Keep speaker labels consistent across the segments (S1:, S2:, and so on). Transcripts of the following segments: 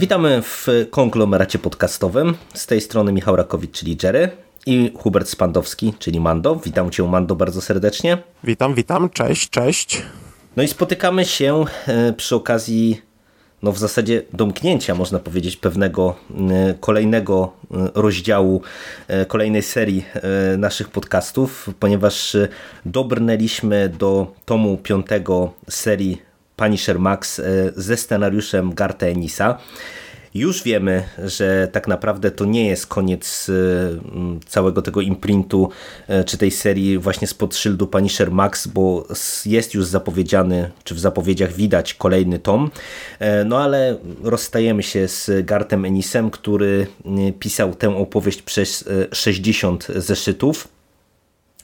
S1: Witamy w konglomeracie podcastowym. Z tej strony Michał Rakowicz, czyli Jerry i Hubert Spandowski, czyli Mando. Witam Cię Mando bardzo serdecznie.
S2: Witam, witam, cześć, cześć.
S1: No i spotykamy się e, przy okazji no w zasadzie domknięcia, można powiedzieć, pewnego e, kolejnego e, rozdziału, kolejnej serii naszych podcastów, ponieważ dobrnęliśmy do tomu piątego serii Punisher Max ze scenariuszem Garta Enisa. Już wiemy, że tak naprawdę to nie jest koniec y, całego tego imprintu, y, czy tej serii właśnie spod szyldu Punisher Max, bo jest już zapowiedziany, czy w zapowiedziach widać kolejny tom. E, no ale rozstajemy się z Gartem Enisem, który pisał tę opowieść przez 60 zeszytów.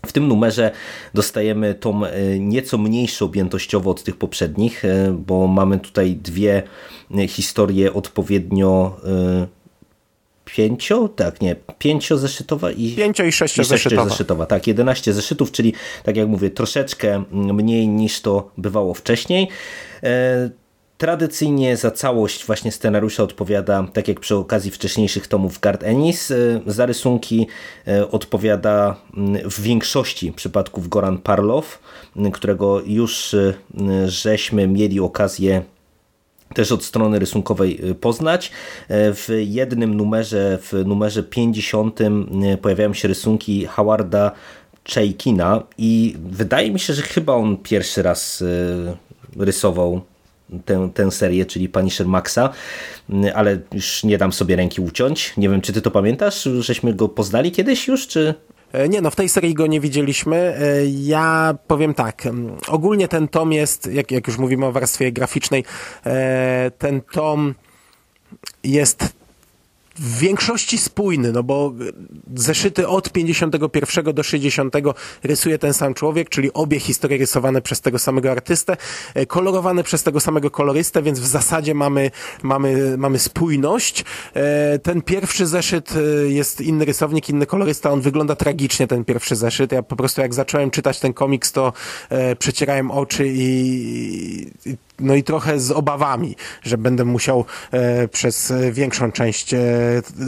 S1: W tym numerze dostajemy tom nieco mniejszy objętościowo od tych poprzednich, bo mamy tutaj dwie historię odpowiednio y, pięcio, tak nie, pięciozeszytowa i
S2: pięcio i sześciozeszytowa.
S1: zeszytowa. Tak, 11 zeszytów, czyli tak jak mówię, troszeczkę mniej niż to bywało wcześniej. Tradycyjnie za całość właśnie scenariusza odpowiada, tak jak przy okazji wcześniejszych tomów Gard Ennis, e, za rysunki e, odpowiada w większości przypadków Goran Parlow, którego już żeśmy mieli okazję też od strony rysunkowej y, poznać. W jednym numerze, w numerze 50 y, pojawiają się rysunki Howarda Chaikina i wydaje mi się, że chyba on pierwszy raz y, rysował tę, tę serię, czyli Punisher Maxa, ale już nie dam sobie ręki uciąć. Nie wiem, czy ty to pamiętasz? Żeśmy go poznali kiedyś już, czy...
S2: E, nie, no w tej serii go nie widzieliśmy. E, ja powiem tak, ogólnie ten tom jest, jak, jak już mówimy o warstwie graficznej, e, ten tom jest w większości spójny, no bo zeszyty od 51 do 60 rysuje ten sam człowiek, czyli obie historie rysowane przez tego samego artystę, e, kolorowane przez tego samego kolorystę, więc w zasadzie mamy, mamy, mamy spójność. E, ten pierwszy zeszyt e, jest inny rysownik, inny kolorysta, on wygląda tragicznie, ten pierwszy zeszyt. Ja po prostu jak zacząłem czytać ten komiks, to przecierałem oczy i, i no i trochę z obawami, że będę musiał e, przez większą część e,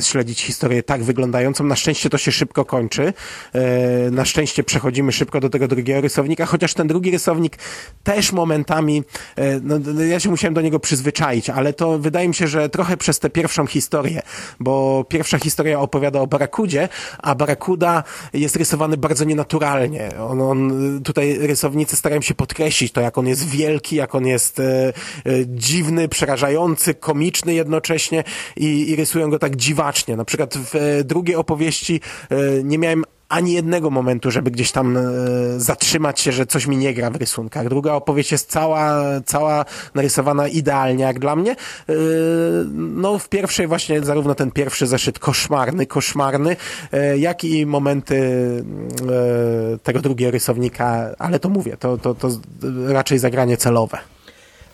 S2: śledzić historię tak wyglądającą. Na szczęście to się szybko kończy. E, na szczęście przechodzimy szybko do tego drugiego rysownika, chociaż ten drugi rysownik też momentami, e, no, no, ja się musiałem do niego przyzwyczaić, ale to wydaje mi się, że trochę przez tę pierwszą historię, bo pierwsza historia opowiada o Barakudzie, a Barakuda jest rysowany bardzo nienaturalnie. On, on, tutaj rysownicy starają się podkreślić to, jak on jest wielki, jak on jest E, e, dziwny, przerażający, komiczny jednocześnie i, i rysują go tak dziwacznie. Na przykład w e, drugiej opowieści nie miałem ani jednego momentu, żeby gdzieś tam e, zatrzymać się, że coś mi nie gra w rysunkach. Druga opowieść jest cała, cała narysowana idealnie, jak dla mnie. E, no, w pierwszej właśnie zarówno ten pierwszy zeszyt koszmarny, koszmarny, e, jak i momenty tego drugiego rysownika, ale to mówię, to, to, to raczej zagranie celowe.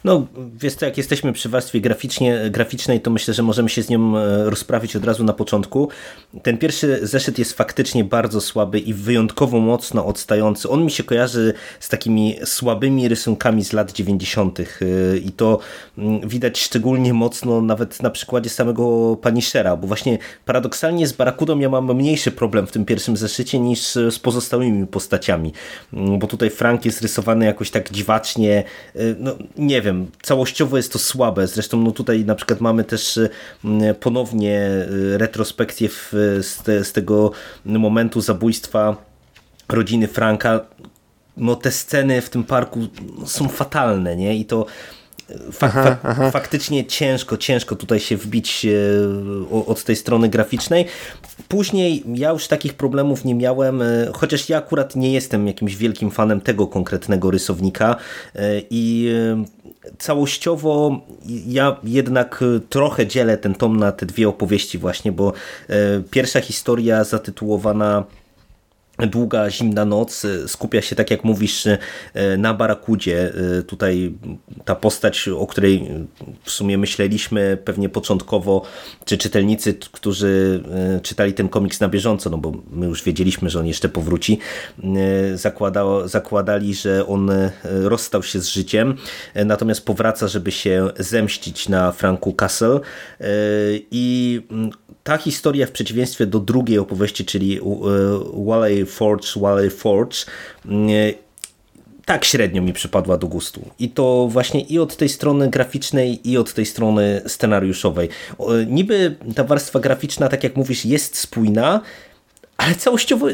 S1: No, wiesz co, jak jesteśmy przy warstwie graficznie, graficznej, to myślę, że możemy się z nią e, rozprawić od razu na początku. Ten pierwszy zeszyt jest faktycznie bardzo słaby i wyjątkowo mocno odstający. On mi się kojarzy z takimi słabymi rysunkami z lat 90. E, i to mm, widać szczególnie mocno nawet na przykładzie samego Punishera, bo właśnie paradoksalnie z Barakudą ja mam mniejszy problem w tym pierwszym zeszycie niż z pozostałymi postaciami, mm, bo tutaj Frank jest rysowany jakoś tak dziwacznie, e, no nie wiem, wiem, całościowo jest to słabe. Zresztą no tutaj na przykład mamy też mm, ponownie y, retrospekcję w, z, te, z tego momentu zabójstwa rodziny Franka. No te sceny w tym parku są fatalne, nie? I to Fak, aha, aha. faktycznie ciężko, ciężko tutaj się wbić od tej strony graficznej. Później ja już takich problemów nie miałem, chociaż ja akurat nie jestem jakimś wielkim fanem tego konkretnego rysownika i całościowo ja jednak trochę dzielę ten tom na te dwie opowieści właśnie, bo pierwsza historia zatytułowana Długa, zimna noc skupia się, tak jak mówisz, na Barakudzie. Tutaj ta postać, o której w sumie myśleliśmy pewnie początkowo, czy czytelnicy, którzy czytali ten komiks na bieżąco, no bo my już wiedzieliśmy, że on jeszcze powróci, zakładał, zakładali, że on rozstał się z życiem, natomiast powraca, żeby się zemścić na Franku Castle i ta historia w przeciwieństwie do drugiej opowieści, czyli Wally Forge, Wally Forge, tak średnio mi przypadła do gustu. I to właśnie i od tej strony graficznej, i od tej strony scenariuszowej. Niby ta warstwa graficzna, tak jak mówisz, jest spójna, ale całościowo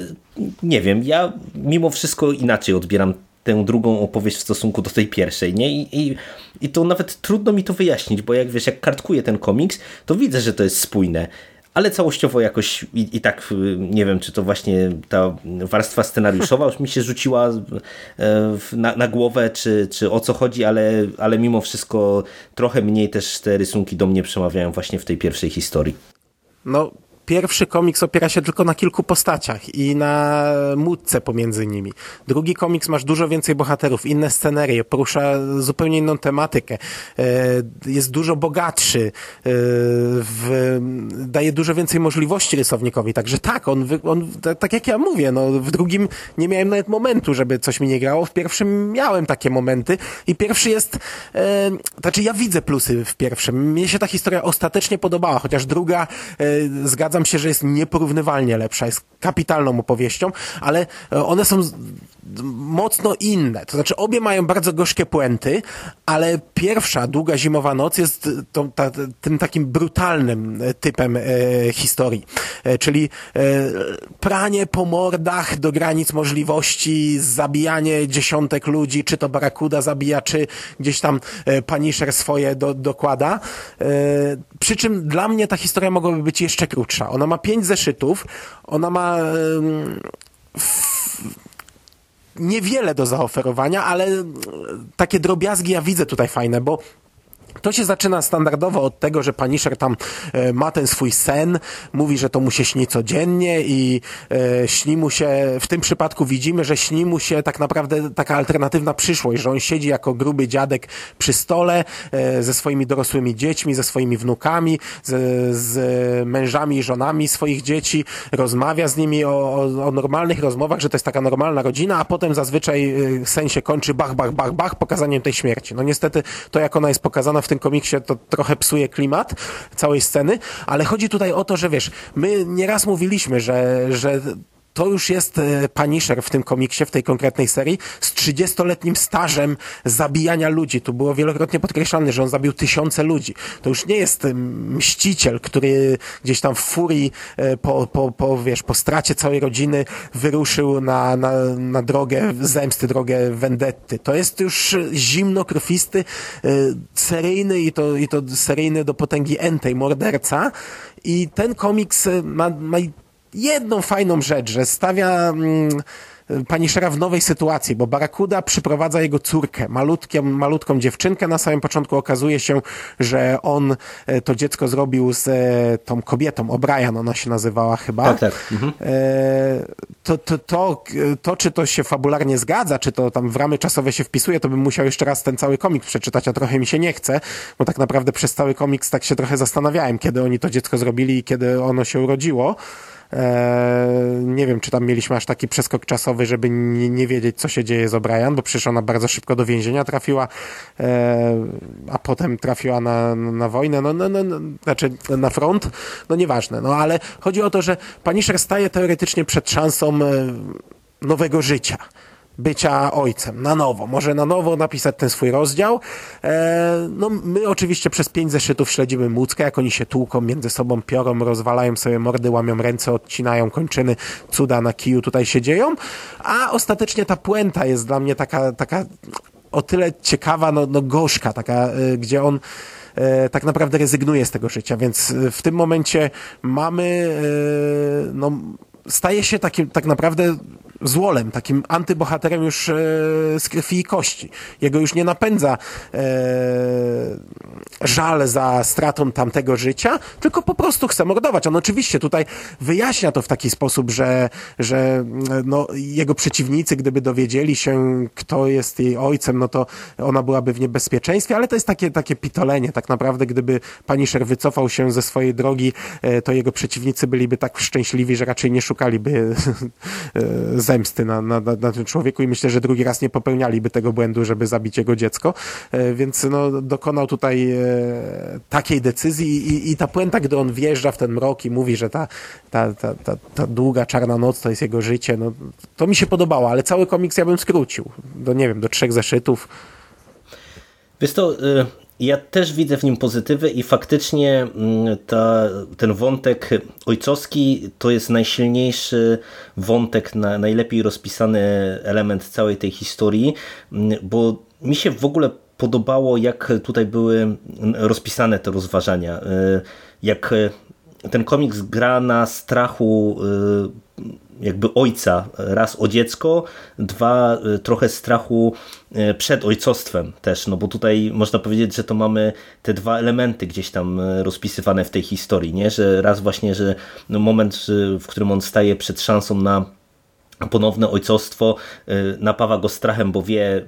S1: nie wiem, ja mimo wszystko inaczej odbieram tę drugą opowieść w stosunku do tej pierwszej, nie? I, i, I to nawet trudno mi to wyjaśnić, bo jak wiesz, jak kartkuję ten komiks, to widzę, że to jest spójne ale całościowo jakoś i, i, tak nie wiem, czy to właśnie ta warstwa scenariuszowa już mi się rzuciła e, na, na głowę, czy, czy o co chodzi, ale, ale mimo wszystko trochę mniej też te rysunki do mnie przemawiają właśnie w tej pierwszej historii.
S2: No, pierwszy komiks opiera się tylko na kilku postaciach i na módce pomiędzy nimi. Drugi komiks masz dużo więcej bohaterów, inne scenerie, porusza zupełnie inną tematykę. E, jest dużo bogatszy, e, w, daje dużo więcej możliwości rysownikowi. Także tak, on, on, tak jak ja mówię, no, w drugim nie miałem nawet momentu, żeby coś mi nie grało. W pierwszym miałem takie momenty i pierwszy jest, e, znaczy ja widzę plusy w pierwszym. Mnie się ta historia ostatecznie podobała, chociaż druga, e, zgadzam zgadzam się, że jest nieporównywalnie lepsza, jest kapitalną opowieścią, ale e, one są mocno inne. To znaczy obie mają bardzo gorzkie puenty, ale pierwsza, Długa Zimowa Noc jest tą, ta, tym takim brutalnym typem e, historii. E, czyli e, pranie po mordach do granic możliwości, zabijanie dziesiątek ludzi, czy to Barakuda zabija, czy gdzieś tam e, swoje do, dokłada. E, przy czym dla mnie ta historia mogłaby być jeszcze krótsza. Ona ma pięć zeszytów, ona ma niewiele do zaoferowania, ale takie drobiazgi ja widzę tutaj fajne, bo to się zaczyna standardowo od tego, że Punisher tam e, ma ten swój sen, mówi, że to mu się śni codziennie i e, śni mu się, w tym przypadku widzimy, że śni mu się tak naprawdę taka alternatywna przyszłość, że on siedzi jako gruby dziadek przy stole e, ze swoimi dorosłymi dziećmi, ze swoimi wnukami, z, z mężami i żonami swoich dzieci, rozmawia z nimi o, o, o normalnych rozmowach, że to jest taka normalna rodzina, a potem zazwyczaj sen się kończy bach, bach, bach, bach, pokazaniem tej śmierci. No niestety to, jak ona jest pokazana w tym komiksie, to trochę psuje klimat całej sceny, ale chodzi tutaj o to, że wiesz, my nieraz mówiliśmy, że, że to już jest e, Punisher w tym komiksie, w tej konkretnej serii, z 30-letnim stażem zabijania ludzi. Tu było wielokrotnie podkreślane, że on zabił tysiące ludzi. To już nie jest mściciel, który gdzieś tam w furii e, po, po, po, wiesz, po stracie całej rodziny wyruszył na, na, na drogę zemsty, drogę vendetty. To jest już zimnokrwisty, e, seryjny i to, i to seryjny do potęgi entej morderca. I ten komiks ma, ma jedną fajną rzecz, że stawia mm, Szera w nowej sytuacji, bo Barakuda przyprowadza jego córkę, malutką, malutką dziewczynkę. Na samym początku okazuje się, że on e, to dziecko zrobił z e, tą kobietą, O'Brien ona się nazywała chyba.
S1: Tak, tak. Mhm.
S2: E, to, to, to, to, czy to się fabularnie zgadza, czy to tam w ramy czasowe się wpisuje, to bym musiał jeszcze raz ten cały komiks przeczytać, a trochę mi się nie chce, bo tak naprawdę przez cały komiks tak się trochę zastanawiałem, kiedy oni to dziecko zrobili i kiedy ono się urodziło. Eee, nie wiem, czy tam mieliśmy aż taki przeskok czasowy, żeby nie, nie wiedzieć, co się dzieje z O'Brien, bo przecież ona bardzo szybko do więzienia trafiła, eee, a potem trafiła na, na wojnę, no, no, no, no, znaczy na front, no nieważne, no ale chodzi o to, że Punisher staje teoretycznie przed szansą e, nowego życia bycia ojcem na nowo, może na nowo napisać ten swój rozdział. E, no my oczywiście przez pięć zeszytów śledzimy Muckę, jak oni się tłuką między sobą, piorą, rozwalają sobie mordy, łamią ręce, odcinają kończyny, cuda na kiju tutaj się dzieją, a ostatecznie ta puenta jest dla mnie taka, taka o tyle ciekawa, no, no gorzka, taka, y, gdzie on e, tak naprawdę rezygnuje z tego życia, więc w tym momencie mamy no staje się takim tak naprawdę złolem, takim antybohaterem już e, z krwi i kości. Jego już nie napędza e, żal za stratą tamtego życia, tylko po prostu chce mordować. On oczywiście tutaj wyjaśnia to w taki sposób, że, że no, jego przeciwnicy, gdyby dowiedzieli się, kto jest jej ojcem, no to ona byłaby w niebezpieczeństwie, ale to jest takie, takie pitolenie. Tak naprawdę, gdyby Punisher wycofał się ze swojej drogi, e, to jego przeciwnicy byliby tak szczęśliwi, że raczej nie szukaliby e, zemsty na, na, na tym człowieku i myślę, że drugi raz nie popełnialiby tego błędu, żeby zabić jego dziecko. E, więc no, dokonał tutaj takiej decyzji i, i ta puenta, gdy on wjeżdża w ten mrok i mówi, że ta, ta, ta, ta, ta długa, czarna noc to jest jego życie, no, to mi się podobało, ale cały komiks ja bym skrócił do, nie wiem, do trzech zeszytów.
S1: Wiesz to, ja też widzę w nim pozytywy i faktycznie mm, ta, ten wątek ojcowski to jest najsilniejszy wątek, na, najlepiej rozpisany element całej tej historii, mm, bo mi się w ogóle podobało, jak tutaj były rozpisane te rozważania. Y, jak ten komiks gra na strachu y, jakby ojca, raz o dziecko, dwa y, trochę strachu przed ojcostwem też, no bo tutaj można powiedzieć, że to mamy te dwa elementy gdzieś tam rozpisywane w tej historii, nie? że raz właśnie, że no moment, w którym on staje przed szansą na ponowne ojcostwo napawa go strachem, bo wie,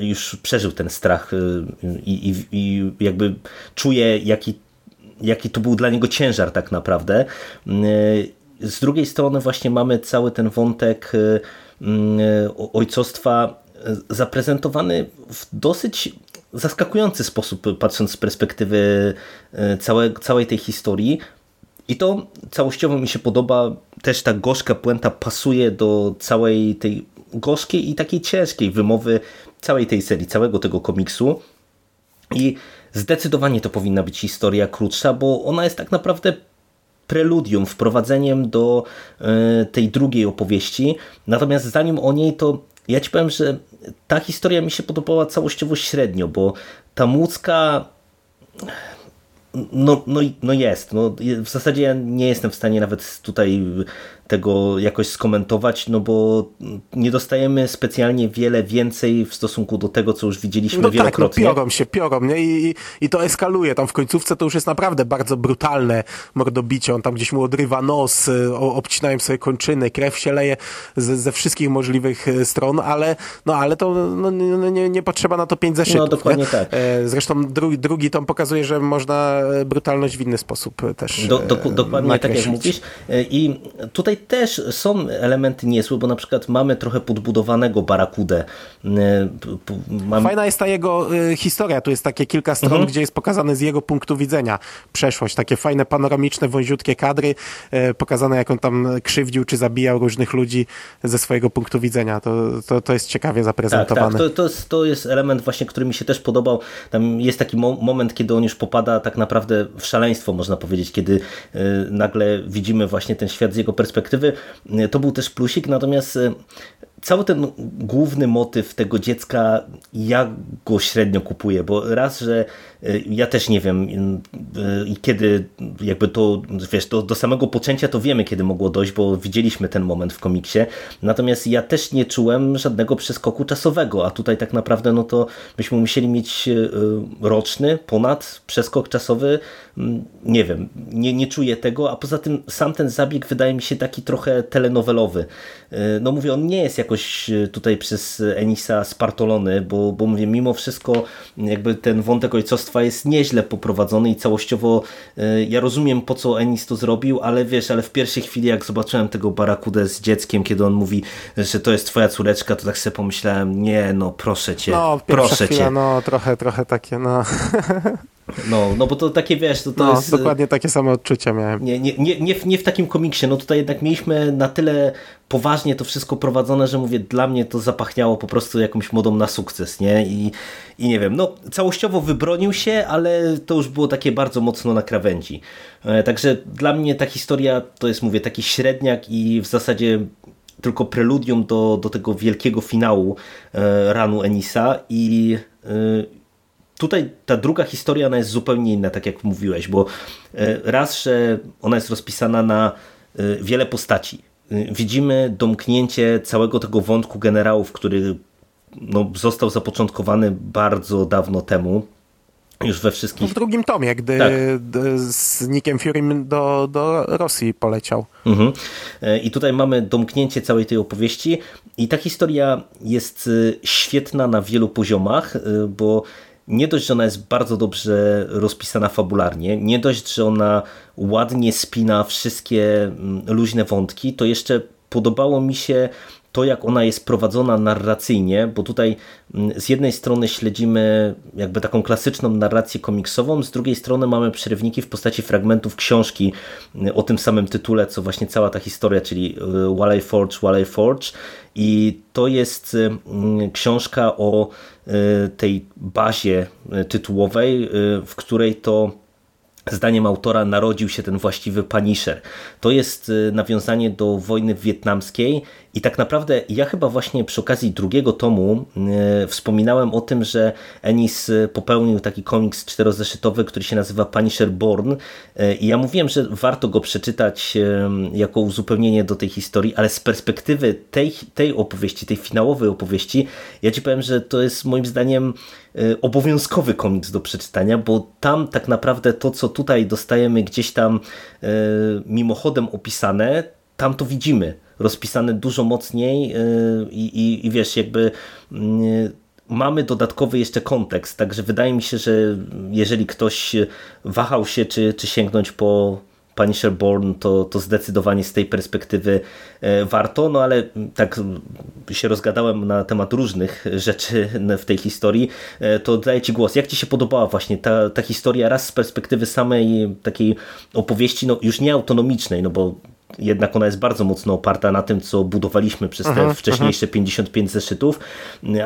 S1: już przeżył ten strach i, i, i jakby czuje, jaki, jaki to był dla niego ciężar tak naprawdę. Z drugiej strony właśnie mamy cały ten wątek ojcostwa zaprezentowany w dosyć zaskakujący sposób, patrząc z perspektywy całe, całej tej historii, i to całościowo mi się podoba, też ta gorzka puenta pasuje do całej tej gorzkiej i takiej ciężkiej wymowy całej tej serii, całego tego komiksu. I zdecydowanie to powinna być historia krótsza, bo ona jest tak naprawdę preludium, wprowadzeniem do y, tej drugiej opowieści. Natomiast zanim o niej, to ja ci powiem, że ta historia mi się podobała całościowo średnio, bo ta Mucka no, no, no jest. No, w zasadzie ja nie jestem w stanie nawet tutaj tego jakoś skomentować, no bo nie dostajemy specjalnie wiele więcej w stosunku do tego, co już widzieliśmy
S2: no
S1: wielokrotnie.
S2: Tak, no piorą się, piorą, nie? I, i, I to eskaluje. Tam w końcówce to już jest naprawdę bardzo brutalne mordobicie. On tam gdzieś mu odrywa nos, y, obcinają sobie kończyny, krew się leje ze, ze wszystkich możliwych y, stron, ale, no, ale to no, nie, nie potrzeba na to pięć zeszytów.
S1: No dokładnie
S2: nie?
S1: tak.
S2: E, zresztą drugi, drugi tom pokazuje, że można e, brutalność w inny sposób też do, do,
S1: Dokładnie nakreślić. tak jak mówisz. E, I tutaj też są elementy niezłe, bo na przykład mamy trochę podbudowanego Barakudę.
S2: Mam... Fajna jest ta jego y, historia, tu jest takie kilka stron, mhm. gdzie jest pokazane z jego punktu widzenia przeszłość, takie fajne panoramiczne, wąziutkie kadry, y, pokazane jak on tam krzywdził czy zabijał różnych ludzi ze swojego punktu widzenia. To, to, to jest ciekawie zaprezentowane.
S1: Tak, tak. To, to, jest, to jest element właśnie, który mi się też podobał. Tam jest taki mo moment, kiedy on już popada tak naprawdę w szaleństwo, można powiedzieć, kiedy y, nagle widzimy właśnie ten świat z jego perspektywy, to był też plusik, natomiast e, cały ten główny motyw tego dziecka, ja go średnio kupuję, bo raz, że e, ja też nie wiem e, i kiedy jakby to, wiesz, to do samego poczęcia to wiemy, kiedy mogło dojść, bo widzieliśmy ten moment w komiksie, natomiast ja też nie czułem żadnego przeskoku czasowego, a tutaj tak naprawdę no to byśmy musieli mieć roczny, ponad przeskok czasowy, mm, nie wiem, nie, nie czuję tego, a poza tym sam ten zabieg wydaje mi się taki trochę telenowelowy. No mówię, on nie jest jakoś e, tutaj przez Enisa spartolony, bo, bo mówię, mimo wszystko jakby ten wątek ojcostwa jest nieźle poprowadzony i całościowo e, ja rozumiem po co Enis to zrobił, ale wiesz, ale w pierwszej chwili jak zobaczyłem tego Barakudę z dzieckiem, kiedy on mówi, że to jest twoja córeczka, to tak sobie pomyślałem, nie no proszę cię,
S2: no,
S1: proszę
S2: chwila,
S1: cię.
S2: No trochę, trochę takie, no
S1: No, no bo to takie wiesz, to, to
S2: no,
S1: jest...
S2: dokładnie takie same odczucia miałem.
S1: Nie, nie, nie, nie, w, nie w takim komiksie, no tutaj jednak mieliśmy na tyle poważnie to wszystko prowadzone, że mówię, dla mnie to zapachniało po prostu jakąś modą na sukces, nie? I, i nie wiem, no całościowo wybronił się, ale to już było takie bardzo mocno na krawędzi. E, także dla mnie ta historia to jest, mówię, taki średniak i w zasadzie tylko preludium do, do tego wielkiego finału e, ranu Enisa i e, tutaj ta druga historia ona jest zupełnie inna, tak jak mówiłeś, bo raz, że ona jest rozpisana na wiele postaci widzimy domknięcie całego tego wątku generałów, który no, został zapoczątkowany bardzo dawno temu. Już we wszystkich.
S2: W drugim tomie, gdy
S1: Tak.
S2: z Nickiem Furym do, do Rosji poleciał.
S1: Mhm. E, I tutaj mamy domknięcie całej tej opowieści i ta historia jest świetna na wielu poziomach, bo nie dość, że ona jest bardzo dobrze rozpisana fabularnie, nie dość, że ona ładnie spina wszystkie mm, luźne wątki, to jeszcze podobało mi się to, jak ona jest prowadzona narracyjnie, bo tutaj mm, z jednej strony śledzimy jakby taką klasyczną narrację komiksową, z drugiej strony mamy przerywniki w postaci fragmentów książki mm, o tym samym tytule, co właśnie cała ta historia, czyli y, Wally Forge, Wally Forge i to jest y, mm, książka o y, tej bazie tytułowej, w której to Zdaniem autora narodził się ten właściwy Punisher. To jest nawiązanie do wojny wietnamskiej i tak naprawdę ja chyba właśnie przy okazji drugiego tomu y, wspominałem o tym, że Ennis y, popełnił taki komiks czterozeszytowy, który się nazywa Punisher Born y, i ja mówiłem, że warto go przeczytać jako uzupełnienie do tej historii, ale z perspektywy tej, tej opowieści, tej finałowej opowieści, ja ci powiem, że to jest moim zdaniem obowiązkowy komiks do przeczytania, bo tam tak naprawdę to, co tutaj dostajemy gdzieś tam mimochodem opisane, tam to widzimy rozpisane dużo mocniej y, i, i, i wiesz, jakby y, mamy dodatkowy jeszcze kontekst, także wydaje mi się, że jeżeli ktoś wahał się, czy, czy sięgnąć po Punisher Born, to, to zdecydowanie z tej perspektywy e, warto, no ale tak się rozgadałem na temat różnych rzeczy w tej historii, e, to daję Ci głos. Jak Ci się podobała właśnie ta, ta historia raz z perspektywy samej takiej opowieści, no już nie autonomicznej, no bo jednak ona jest bardzo mocno oparta na tym, co budowaliśmy przez te wcześniejsze 55 zeszytów,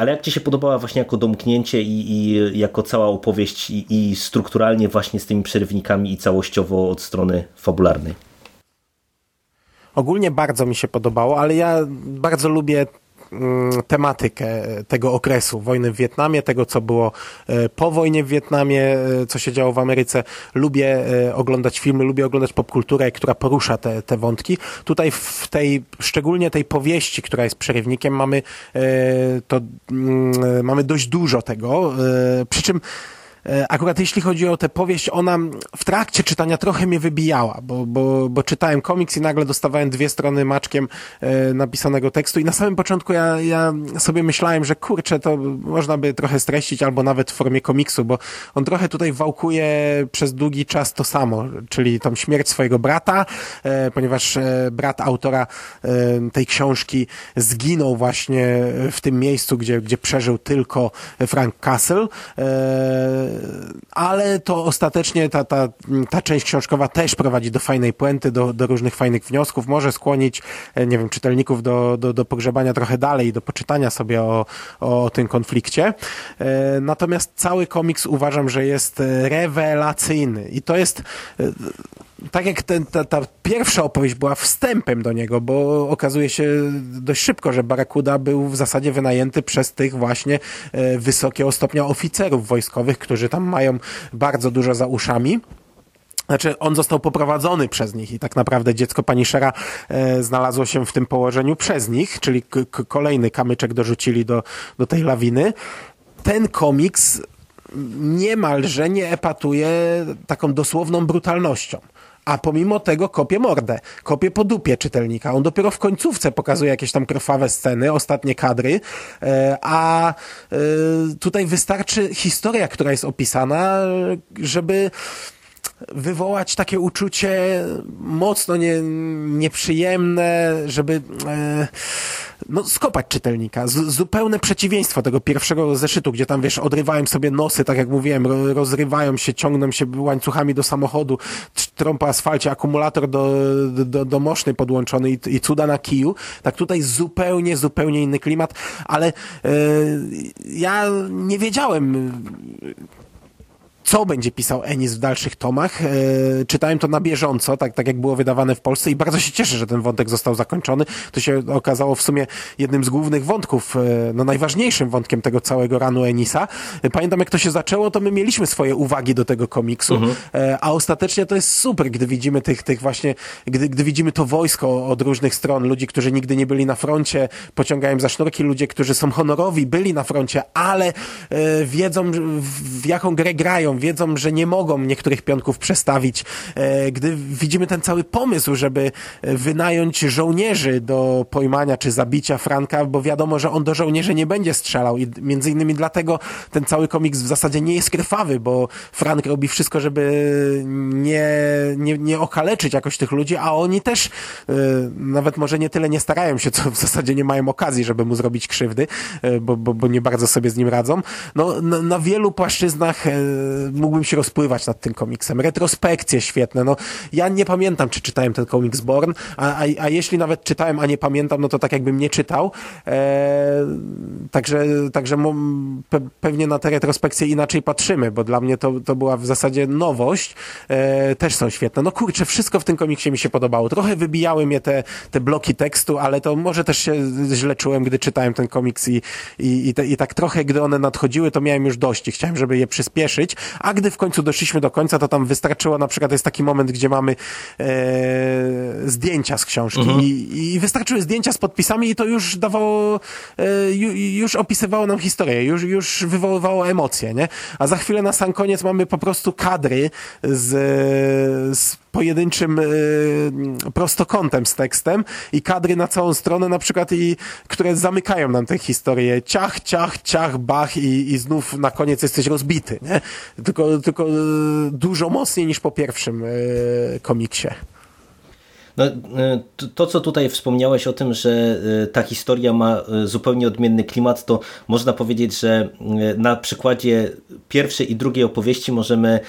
S1: ale jak Ci się podobała właśnie jako domknięcie i, i jako cała opowieść i, i strukturalnie właśnie z tymi przerywnikami i całościowo od strony fabularnej?
S2: Ogólnie bardzo mi się podobało, ale ja bardzo lubię tematykę tego okresu wojny w Wietnamie, tego co było e, po wojnie w Wietnamie, e, co się działo w Ameryce. Lubię e, oglądać filmy, lubię oglądać popkulturę, która porusza te, te wątki. Tutaj w tej, szczególnie tej powieści, która jest przerywnikiem, mamy to, mm, mamy dość dużo tego, przy czym Akurat jeśli chodzi o tę powieść, ona w trakcie czytania trochę mnie wybijała, bo, bo, bo czytałem komiks i nagle dostawałem dwie strony maczkiem e, napisanego tekstu i na samym początku ja, ja sobie myślałem, że kurczę, to można by trochę streścić albo nawet w formie komiksu, bo on trochę tutaj wałkuje przez długi czas to samo, czyli tą śmierć swojego brata, e, ponieważ e, brat autora e, tej książki zginął właśnie w tym miejscu, gdzie, gdzie przeżył tylko Frank Castle, e, ale to ostatecznie ta, ta, ta część książkowa też prowadzi do fajnej puenty, do, do różnych fajnych wniosków, może skłonić, e, nie wiem, czytelników do, do, do pogrzebania trochę dalej, do poczytania sobie o, o tym konflikcie. E, Natomiast cały komiks uważam, że jest e, rewelacyjny i to jest tak jak ten, ta, ta pierwsza opowieść była wstępem do niego, bo okazuje się dość szybko, że Barakuda był w zasadzie wynajęty przez tych właśnie e, wysokiego stopnia oficerów wojskowych, którzy tam mają bardzo dużo za uszami. Znaczy, on został poprowadzony przez nich i tak naprawdę dziecko Paniszera e, znalazło się w tym położeniu przez nich, czyli kolejny kamyczek dorzucili do, do tej lawiny. Ten komiks niemalże nie epatuje taką dosłowną brutalnością. A pomimo tego kopie mordę, kopie po dupie czytelnika. On dopiero w końcówce pokazuje jakieś tam krwawe sceny, ostatnie kadry, e, a e, tutaj wystarczy historia, która jest opisana, żeby wywołać takie uczucie mocno nie, nieprzyjemne, żeby e, no, skopać czytelnika. Z, zupełne przeciwieństwo tego pierwszego zeszytu, gdzie tam, wiesz, odrywają sobie nosy, tak jak mówiłem, ro, rozrywają się, ciągną się łańcuchami do samochodu, tr- trąb po asfalcie, akumulator do, do, do moszny podłączony i, i cuda na kiju. Tak tutaj zupełnie, zupełnie inny klimat, ale e, ja nie wiedziałem co będzie pisał Ennis w dalszych tomach. E, czytałem to na bieżąco, tak, tak jak było wydawane w Polsce i bardzo się cieszę, że ten wątek został zakończony. To się okazało w sumie jednym z głównych wątków, e, no najważniejszym wątkiem tego całego ranu Enisa. E, pamiętam jak to się zaczęło, to my mieliśmy swoje uwagi do tego komiksu, mhm. a ostatecznie to jest super, gdy widzimy tych, tych właśnie, gdy, gdy widzimy to wojsko od różnych stron, ludzi, którzy nigdy nie byli na froncie, pociągają za sznurki, ludzie, którzy są honorowi, byli na froncie, ale wiedzą w jaką grę grają, wiedzą, że nie mogą niektórych pionków przestawić. E, gdy widzimy ten cały pomysł, żeby wynająć żołnierzy do pojmania czy zabicia Franka, bo wiadomo, że on do żołnierzy nie będzie strzelał i między innymi dlatego ten cały komiks w zasadzie nie jest krwawy, bo Frank robi wszystko, żeby nie, nie, nie okaleczyć jakoś tych ludzi, a oni też e, nawet może nie tyle nie starają się, co w zasadzie nie mają okazji, żeby mu zrobić krzywdy, e, bo, bo, bo nie bardzo sobie z nim radzą. No, na, na wielu płaszczyznach mógłbym się rozpływać nad tym komiksem. Retrospekcje świetne. No, ja nie pamiętam, czy czytałem ten komiks Born, a, a, a jeśli nawet czytałem, a nie pamiętam, no to tak jakbym nie czytał. E, także także pe, pewnie na te retrospekcje inaczej patrzymy, bo dla mnie to, to była w zasadzie nowość. E, też są świetne. No kurczę, wszystko w tym komiksie mi się podobało. Trochę wybijały mnie te, te bloki tekstu, ale to może też się źle czułem, gdy czytałem ten komiks i, i, i, te, i tak trochę, gdy one nadchodziły, to miałem już dość i chciałem, żeby je przyspieszyć, a gdy w końcu doszliśmy do końca, to tam wystarczyło, na przykład jest taki moment, gdzie mamy e, zdjęcia z książki mhm. i, i wystarczyły zdjęcia z podpisami i to już dawało, e, ju, już opisywało nam historię, już, już wywoływało emocje, nie? A za chwilę na sam koniec mamy po prostu kadry z, z pojedynczym y, prostokątem z tekstem i kadry na całą stronę na przykład i które zamykają nam tę historię. Ciach, ciach, ciach, bach i, i znów na koniec jesteś rozbity, nie? Tylko, tylko y, dużo mocniej niż po pierwszym y, komiksie.
S1: No, e, to, co tutaj wspomniałeś o tym, że e, ta historia ma e, zupełnie odmienny klimat, to można powiedzieć, że na przykładzie pierwszej i drugiej opowieści możemy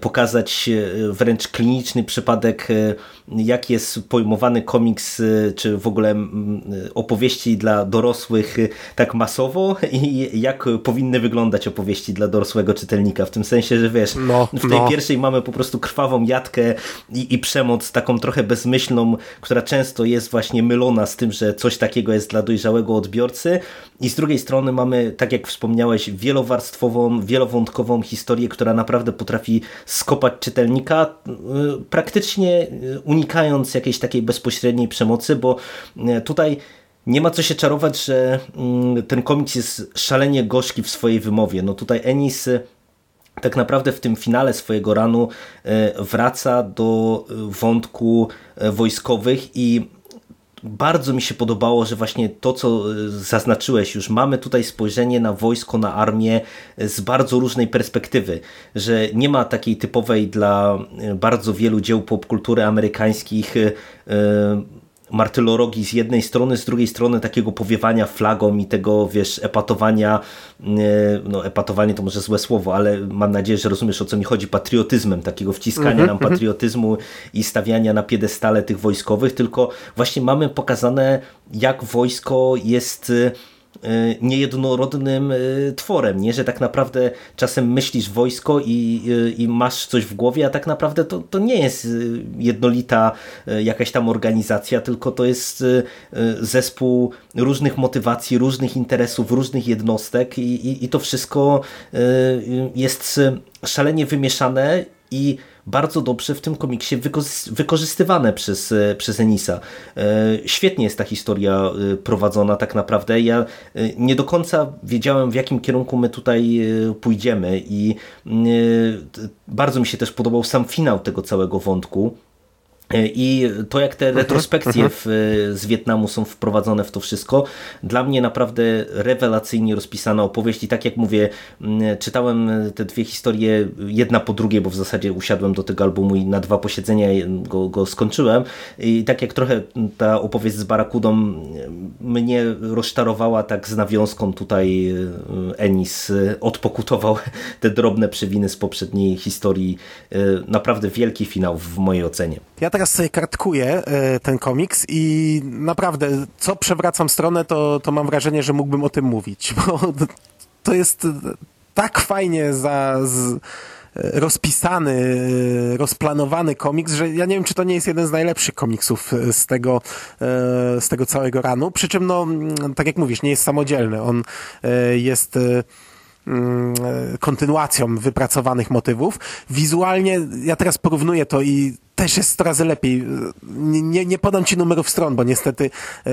S1: pokazać wręcz kliniczny przypadek, jak jest pojmowany komiks, czy w ogóle opowieści dla dorosłych tak masowo i jak powinny wyglądać opowieści dla dorosłego czytelnika. W tym sensie, że wiesz, no, w tej no. pierwszej mamy po prostu krwawą jatkę i, i przemoc, taką trochę bezmyślną, która często jest właśnie mylona z tym, że coś takiego jest dla dojrzałego odbiorcy i z drugiej strony mamy, tak jak wspomniałeś, wielowarstwową, wielowątkową historię, która naprawdę potrafi skopać czytelnika, y, praktycznie y, unikając jakiejś takiej bezpośredniej przemocy, bo y, tutaj nie ma co się czarować, że mm, ten komiks jest szalenie gorzki w swojej wymowie. No tutaj Ennis tak naprawdę w tym finale swojego ranu e, wraca do e, wątku e, wojskowych i bardzo mi się podobało, że właśnie to, co zaznaczyłeś już, mamy tutaj spojrzenie na wojsko, na armię z bardzo różnej perspektywy, że nie ma takiej typowej dla bardzo wielu dzieł popkultury amerykańskich martyrologii z jednej strony, z drugiej strony takiego powiewania flagą i tego, wiesz, epatowania, no epatowanie to może złe słowo, ale mam nadzieję, że rozumiesz o co mi chodzi, patriotyzmem, takiego wciskania mm -hmm. nam patriotyzmu i stawiania na piedestale tych wojskowych, tylko właśnie mamy pokazane, jak wojsko jest Y, niejednorodnym y, tworem, nie? że tak naprawdę czasem myślisz wojsko i, y, i masz coś w głowie, a tak naprawdę to, to nie jest jednolita jakaś tam organizacja, tylko to jest zespół różnych motywacji, różnych interesów, różnych jednostek i, i, i to wszystko jest szalenie wymieszane i bardzo dobrze w tym komiksie wykorzystywane przez, e, przez Enisa. E, świetnie jest ta historia e, prowadzona tak naprawdę. Ja nie do końca wiedziałem w jakim kierunku my tutaj pójdziemy i bardzo mi się też podobał sam finał tego całego wątku. I to, jak te retrospekcje w, z Wietnamu są wprowadzone w to wszystko, dla mnie naprawdę rewelacyjnie rozpisana opowieść. I tak jak mówię, czytałem te dwie historie jedna po drugiej, bo w zasadzie usiadłem do tego albumu i na dwa posiedzenia go, go skończyłem. I tak jak trochę ta opowieść z Barakudą mnie rozczarowała, tak z nawiązką tutaj e, Enis odpokutował te drobne przewiny z poprzedniej historii. E, naprawdę wielki finał w mojej ocenie.
S2: Ja teraz sobie kartkuję e, ten komiks i naprawdę, co przewracam stronę, to, to mam wrażenie, że mógłbym o tym mówić, bo to jest tak fajnie za, z, rozpisany, rozplanowany komiks, że ja nie wiem, czy to nie jest jeden z najlepszych komiksów z tego, z tego całego ranu. Przy czym, no, tak jak mówisz, nie jest samodzielny. On jest Mm, kontynuacją wypracowanych motywów. Wizualnie ja teraz porównuję to i też jest 100 razy lepiej. Nie, nie, nie podam ci numerów stron, bo niestety e,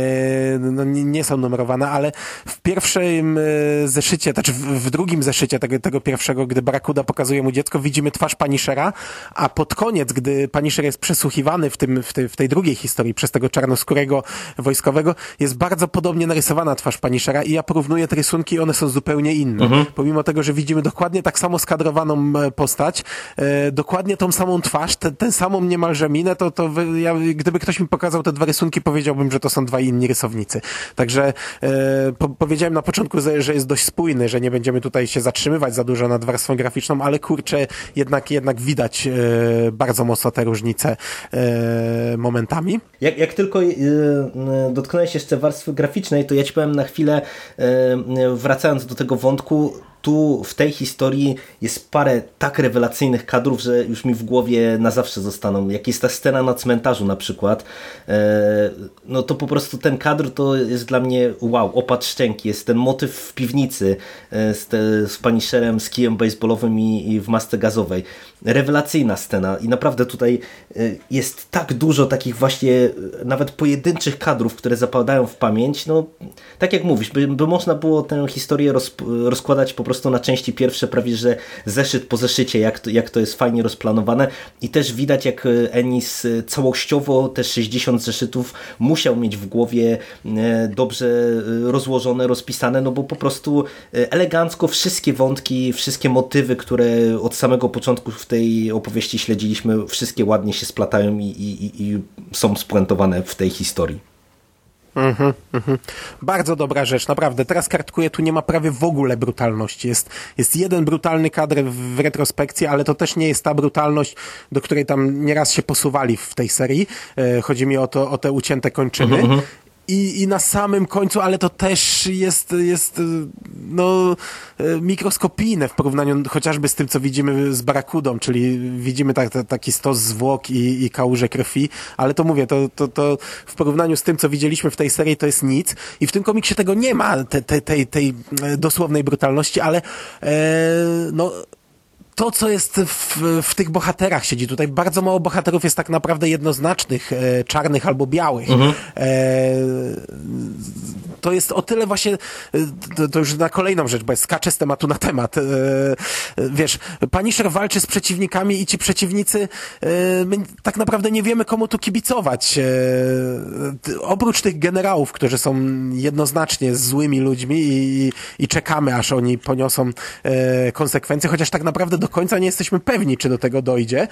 S2: no, nie, nie, są numerowane, ale w pierwszym e, zeszycie, znaczy w, w, drugim zeszycie tego, tego pierwszego, gdy Barakuda pokazuje mu dziecko, widzimy twarz Punishera, a pod koniec, gdy Punisher jest przesłuchiwany w, tym, w, tej, w tej drugiej historii przez tego czarnoskórego wojskowego, jest bardzo podobnie narysowana twarz Punishera i ja porównuję te rysunki i one są zupełnie inne. Mhm. Pomimo tego, że widzimy dokładnie tak samo skadrowaną e, postać, e, dokładnie tą samą twarz, te, ten samą niemalże minę, to, to ja, gdyby ktoś mi pokazał te dwa rysunki, powiedziałbym, że to są dwa inni rysownicy. Także e, po, powiedziałem na początku, że jest dość spójny, że nie będziemy tutaj się zatrzymywać za dużo nad warstwą graficzną, ale kurczę, jednak, jednak widać e, bardzo mocno te różnice e, momentami.
S1: Jak, jak tylko e, dotknąłeś jeszcze warstwy graficznej, to ja ci powiem na chwilę, e, wracając do tego wątku, tu w tej historii jest parę tak rewelacyjnych kadrów, że już mi w głowie na zawsze zostaną. Jak jest ta scena na cmentarzu na przykład, e, no to po prostu ten kadr to jest dla mnie wow, opad szczęki. Jest ten motyw w piwnicy e, z, te, z Punisherem, z kijem baseballowym i, i w masce gazowej. Rewelacyjna scena i naprawdę tutaj e, jest tak dużo takich właśnie nawet pojedynczych kadrów, które zapadają w pamięć. No, tak jak mówisz, by, by można było tę historię roz, rozkładać po prostu prostu na części pierwsze prawie, że zeszyt po zeszycie, jak to, jak to jest fajnie rozplanowane i też widać jak e, Ennis e, całościowo te 60 zeszytów musiał mieć w głowie e, dobrze rozłożone, rozpisane, no bo po prostu elegancko wszystkie wątki, wszystkie motywy, które od samego początku w tej opowieści śledziliśmy, wszystkie ładnie się splatają i, i, i są spuentowane w tej historii.
S2: Mhm, mhm. Bardzo dobra rzecz, naprawdę. Teraz kartkuję, tu nie ma prawie w ogóle brutalności. Jest, jest jeden brutalny kadr w retrospekcji, ale to też nie jest ta brutalność, do której tam nieraz się posuwali w tej serii. E, chodzi mi o, to, o te ucięte kończyny. Mhm, mhm i, i na samym końcu, ale to też jest, jest no, mikroskopijne w porównaniu chociażby z tym, co widzimy z Barakudą, czyli widzimy tak, taki stos zwłok i, i kałuże krwi, ale to mówię, to, to, to w porównaniu z tym, co widzieliśmy w tej serii, to jest nic. I w tym komiksie tego nie ma, te, te, tej, tej dosłownej brutalności, ale e, no to, co jest w, w tych bohaterach siedzi tutaj, bardzo mało bohaterów jest tak naprawdę jednoznacznych, e, czarnych albo białych. Mhm. E, to jest o tyle właśnie, e, to, to, już na kolejną rzecz, bo skaczę z tematu na temat. E, wiesz, Punisher walczy z przeciwnikami i ci przeciwnicy, my tak naprawdę nie wiemy, komu tu kibicować. Oprócz tych generałów, którzy są jednoznacznie złymi ludźmi i, i czekamy, aż oni poniosą konsekwencje, chociaż tak naprawdę do końca nie jesteśmy pewni, czy do tego dojdzie,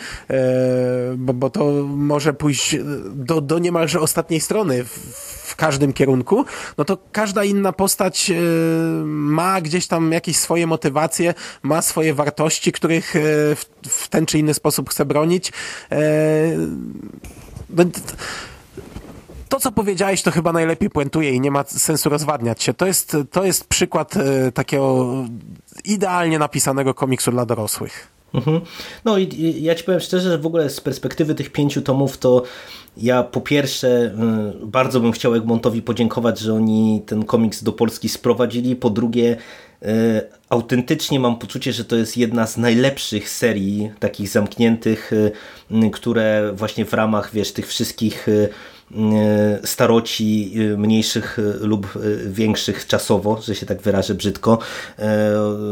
S2: bo, bo to może pójść do, do niemalże ostatniej strony w, w każdym kierunku, no to każda inna postać e, ma gdzieś tam jakieś swoje motywacje, ma swoje wartości, których e, w, ten czy inny sposób chce bronić. No, to, co powiedziałeś, to chyba najlepiej puentuje i nie ma sensu rozwadniać się. To jest, to jest przykład e, takiego idealnie napisanego komiksu dla dorosłych.
S1: Mhm. No i ja ci powiem szczerze, że w ogóle z perspektywy tych pięciu tomów to ja po pierwsze y, bardzo bym chciał Egmontowi podziękować, że oni ten komiks do Polski sprowadzili. Po drugie y, autentycznie mam poczucie, że to jest jedna z najlepszych serii takich zamkniętych, y, które właśnie w ramach wiesz, tych wszystkich staroci e, mniejszych e, lub większych czasowo, że się tak wyrażę brzydko,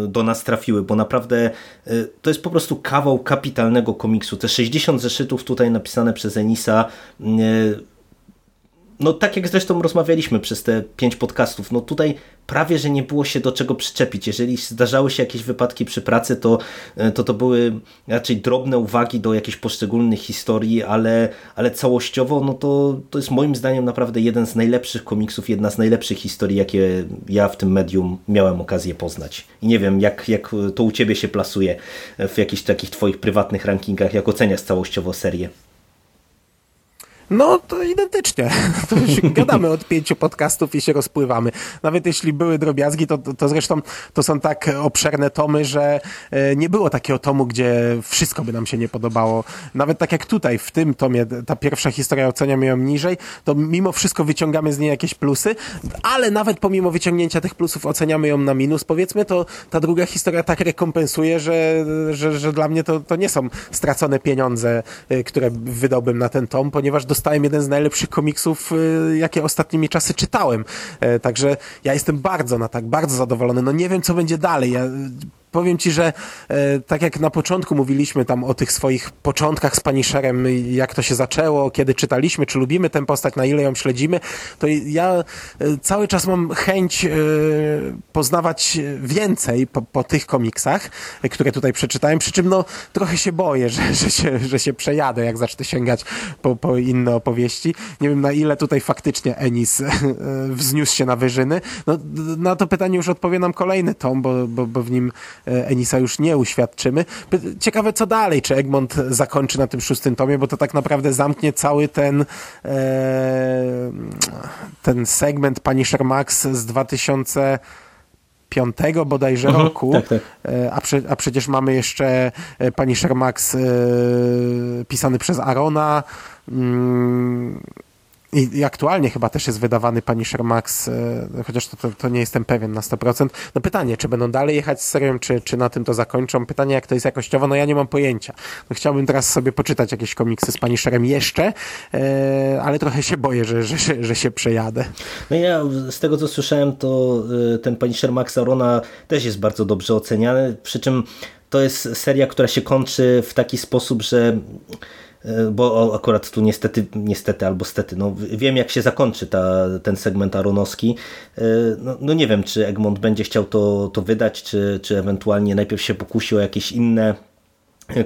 S1: do nas trafiły, bo naprawdę to jest po prostu kawał kapitalnego komiksu. Te 60 zeszytów tutaj napisane przez Enisa no tak jak zresztą rozmawialiśmy przez te pięć podcastów, no tutaj prawie, że nie było się do czego przyczepić. Jeżeli zdarzały się jakieś wypadki przy pracy, to e, to, to były raczej drobne uwagi do jakichś poszczególnych historii, ale, ale całościowo no to, to jest moim zdaniem naprawdę jeden z najlepszych komiksów, jedna z najlepszych historii, jakie ja w tym medium miałem okazję poznać. I nie wiem, jak, jak to u Ciebie się plasuje w jakichś takich Twoich prywatnych rankingach, jak oceniasz całościowo serię.
S2: No to identycznie. To już gadamy od pięciu podcastów i się rozpływamy. Nawet jeśli były drobiazgi, to, to, to zresztą to są tak obszerne tomy, że e, nie było takiego tomu, gdzie wszystko by nam się nie podobało. Nawet tak jak tutaj, w tym tomie, ta pierwsza historia oceniamy ją niżej, to mimo wszystko wyciągamy z niej jakieś plusy, ale nawet pomimo wyciągnięcia tych plusów oceniamy ją na minus, powiedzmy, to ta druga historia tak rekompensuje, że, że, że dla mnie to, to nie są stracone pieniądze, y, które wydałbym na ten tom, ponieważ dostałem jeden z najlepszych komiksów, y, jakie ostatnimi czasy czytałem. E, Także ja jestem bardzo na tak, bardzo zadowolony. No nie wiem, co będzie dalej. Ja, Powiem ci, że e, tak jak na początku mówiliśmy tam o tych swoich początkach z Punisherem, jak to się zaczęło, kiedy czytaliśmy, czy lubimy tę postać, na ile ją śledzimy, to ja e, cały czas mam chęć e, poznawać więcej po, po tych komiksach, e, które tutaj przeczytałem, przy czym no trochę się boję, że, że, się, że się przejadę, jak zacznę sięgać po, po inne opowieści. Nie wiem na ile tutaj faktycznie Enis e, wzniósł się na wyżyny. No, na to pytanie już odpowie nam kolejny tom, bo, bo, bo w nim Enisa już nie uświadczymy. Ciekawe co dalej, czy Egmont zakończy na tym szóstym tomie, bo to tak naprawdę zamknie cały ten e, ten segment Punisher Max z 2000 piątego bodajże roku,
S1: tak, tak.
S2: E, A, prze, a przecież mamy jeszcze e, Punisher Max e, pisany przez Arona mm, i, aktualnie chyba też jest wydawany Punisher Max, e, chociaż to, to, to nie jestem pewien na 100%. No pytanie, czy będą dalej jechać z serią, czy, czy na tym to zakończą? Pytanie, jak to jest jakościowo, no ja nie mam pojęcia. No chciałbym teraz sobie poczytać jakieś komiksy z Punisherem jeszcze, e, ale trochę się boję, że, że, że, że się przejadę.
S1: No ja z tego co słyszałem, to y, ten Punisher Maxa Rona też jest bardzo dobrze oceniany, przy czym to jest seria, która się kończy w taki sposób, że bo o, akurat tu niestety, niestety albo stety, no wiem jak się zakończy ta, ten segment aronowski. Y, No, no nie wiem, czy Egmont będzie chciał to, to wydać, czy, czy ewentualnie najpierw się pokusi o jakieś inne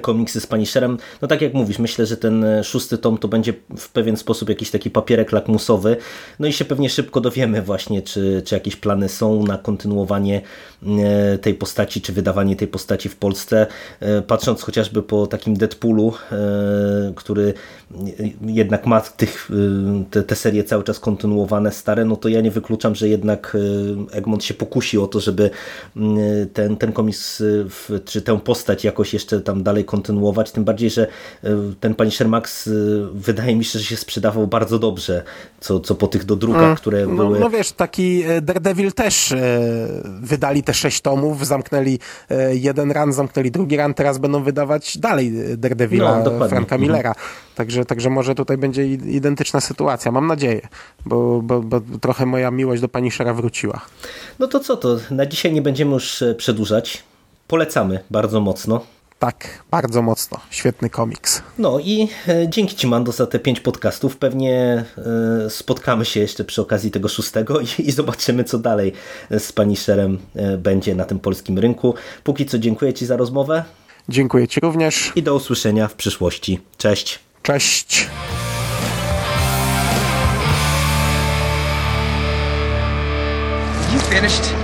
S1: komiksy z Punisherem. No tak jak mówisz, myślę, że ten e, szósty tom to będzie w pewien sposób jakiś taki papierek lakmusowy. No i się pewnie szybko dowiemy właśnie, czy, czy jakieś plany są na kontynuowanie e, tej postaci, czy wydawanie tej postaci w Polsce. E, Patrząc chociażby po takim Deadpoolu, e, który jednak ma tych, e, te, te serie cały czas kontynuowane, stare, no to ja nie wykluczam, że jednak e, Egmont się pokusi o to, żeby mm, ten, ten komiks, e, czy tę postać jakoś jeszcze tam dalej kontynuować, tym bardziej, że e, ten Punisher Max e, wydaje mi się, że się sprzedawał bardzo dobrze, co, co po tych dodrukach, które
S2: No,
S1: były...
S2: no wiesz, taki e, Daredevil też e, wydali te sześć tomów, zamknęli e, jeden run, zamknęli drugi run, teraz będą wydawać dalej e, Daredevila
S1: No.
S2: Franka
S1: Mhm.
S2: Millera. Także, także może tutaj będzie identyczna sytuacja, mam nadzieję, bo, bo, bo trochę moja miłość do Punishera wróciła.
S1: No to co, to na dzisiaj nie będziemy już e, przedłużać. Polecamy bardzo mocno.
S2: Tak, bardzo mocno. Świetny komiks.
S1: No i e, dzięki Ci Mando za te pięć podcastów. Pewnie e, spotkamy się jeszcze przy okazji tego szóstego i, i zobaczymy co dalej z Punisherem e, będzie na tym polskim rynku. Póki co dziękuję Ci za rozmowę
S2: Dziękuję Ci również.
S1: i do usłyszenia w przyszłości. Cześć!
S2: Cześć.
S3: You finished?